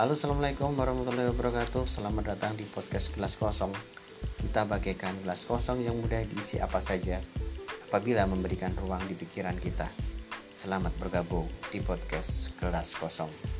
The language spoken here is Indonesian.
Halo Assalamualaikum warahmatullahi wabarakatuh. Selamat datang di podcast Gelas Kosong. Kita bagaikan gelas kosong yang mudah diisi apa saja Apabila memberikan ruang di pikiran kita. Selamat bergabung di podcast Gelas Kosong.